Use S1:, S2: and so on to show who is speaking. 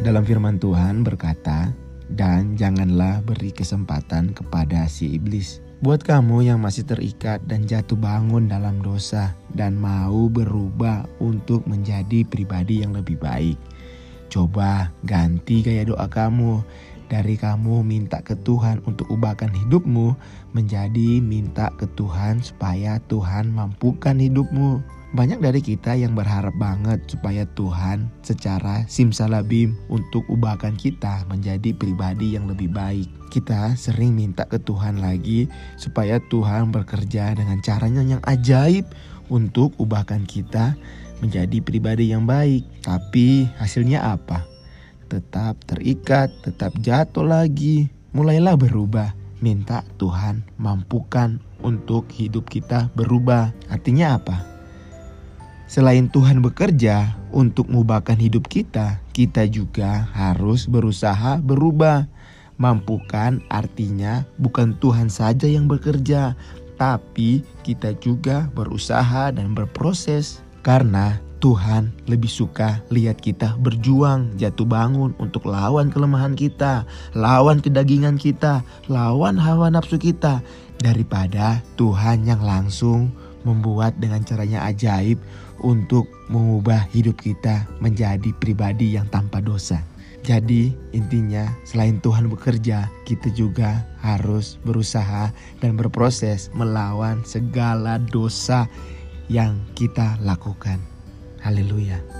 S1: Dalam firman Tuhan berkata, "Dan janganlah beri kesempatan kepada si iblis." Buat kamu yang masih terikat dan jatuh bangun dalam dosa dan mau berubah untuk menjadi pribadi yang lebih baik, coba ganti gaya doa kamu dari kamu minta ke Tuhan untuk ubahkan hidupmu menjadi minta ke Tuhan supaya Tuhan mampukan hidupmu. Banyak dari kita yang berharap banget supaya Tuhan secara simsalabim untuk ubahkan kita menjadi pribadi yang lebih baik. Kita sering minta ke Tuhan lagi supaya Tuhan bekerja dengan caranya yang ajaib untuk ubahkan kita menjadi pribadi yang baik. Tapi hasilnya apa? Tetap terikat, tetap jatuh lagi. Mulailah berubah. Minta Tuhan mampukan untuk hidup kita berubah. Artinya apa? Selain Tuhan bekerja untuk mengubahkan hidup kita, kita juga harus berusaha berubah. Mampukan artinya bukan Tuhan saja yang bekerja, tapi kita juga berusaha dan berproses. Karena Tuhan lebih suka lihat kita berjuang, jatuh bangun untuk lawan kelemahan kita, lawan kedagingan kita, lawan hawa nafsu kita, daripada Tuhan yang langsung membuat dengan caranya ajaib untuk mengubah hidup kita menjadi pribadi yang tanpa dosa. Jadi intinya selain Tuhan bekerja, kita juga harus berusaha dan berproses melawan segala dosa yang kita lakukan. Haleluya.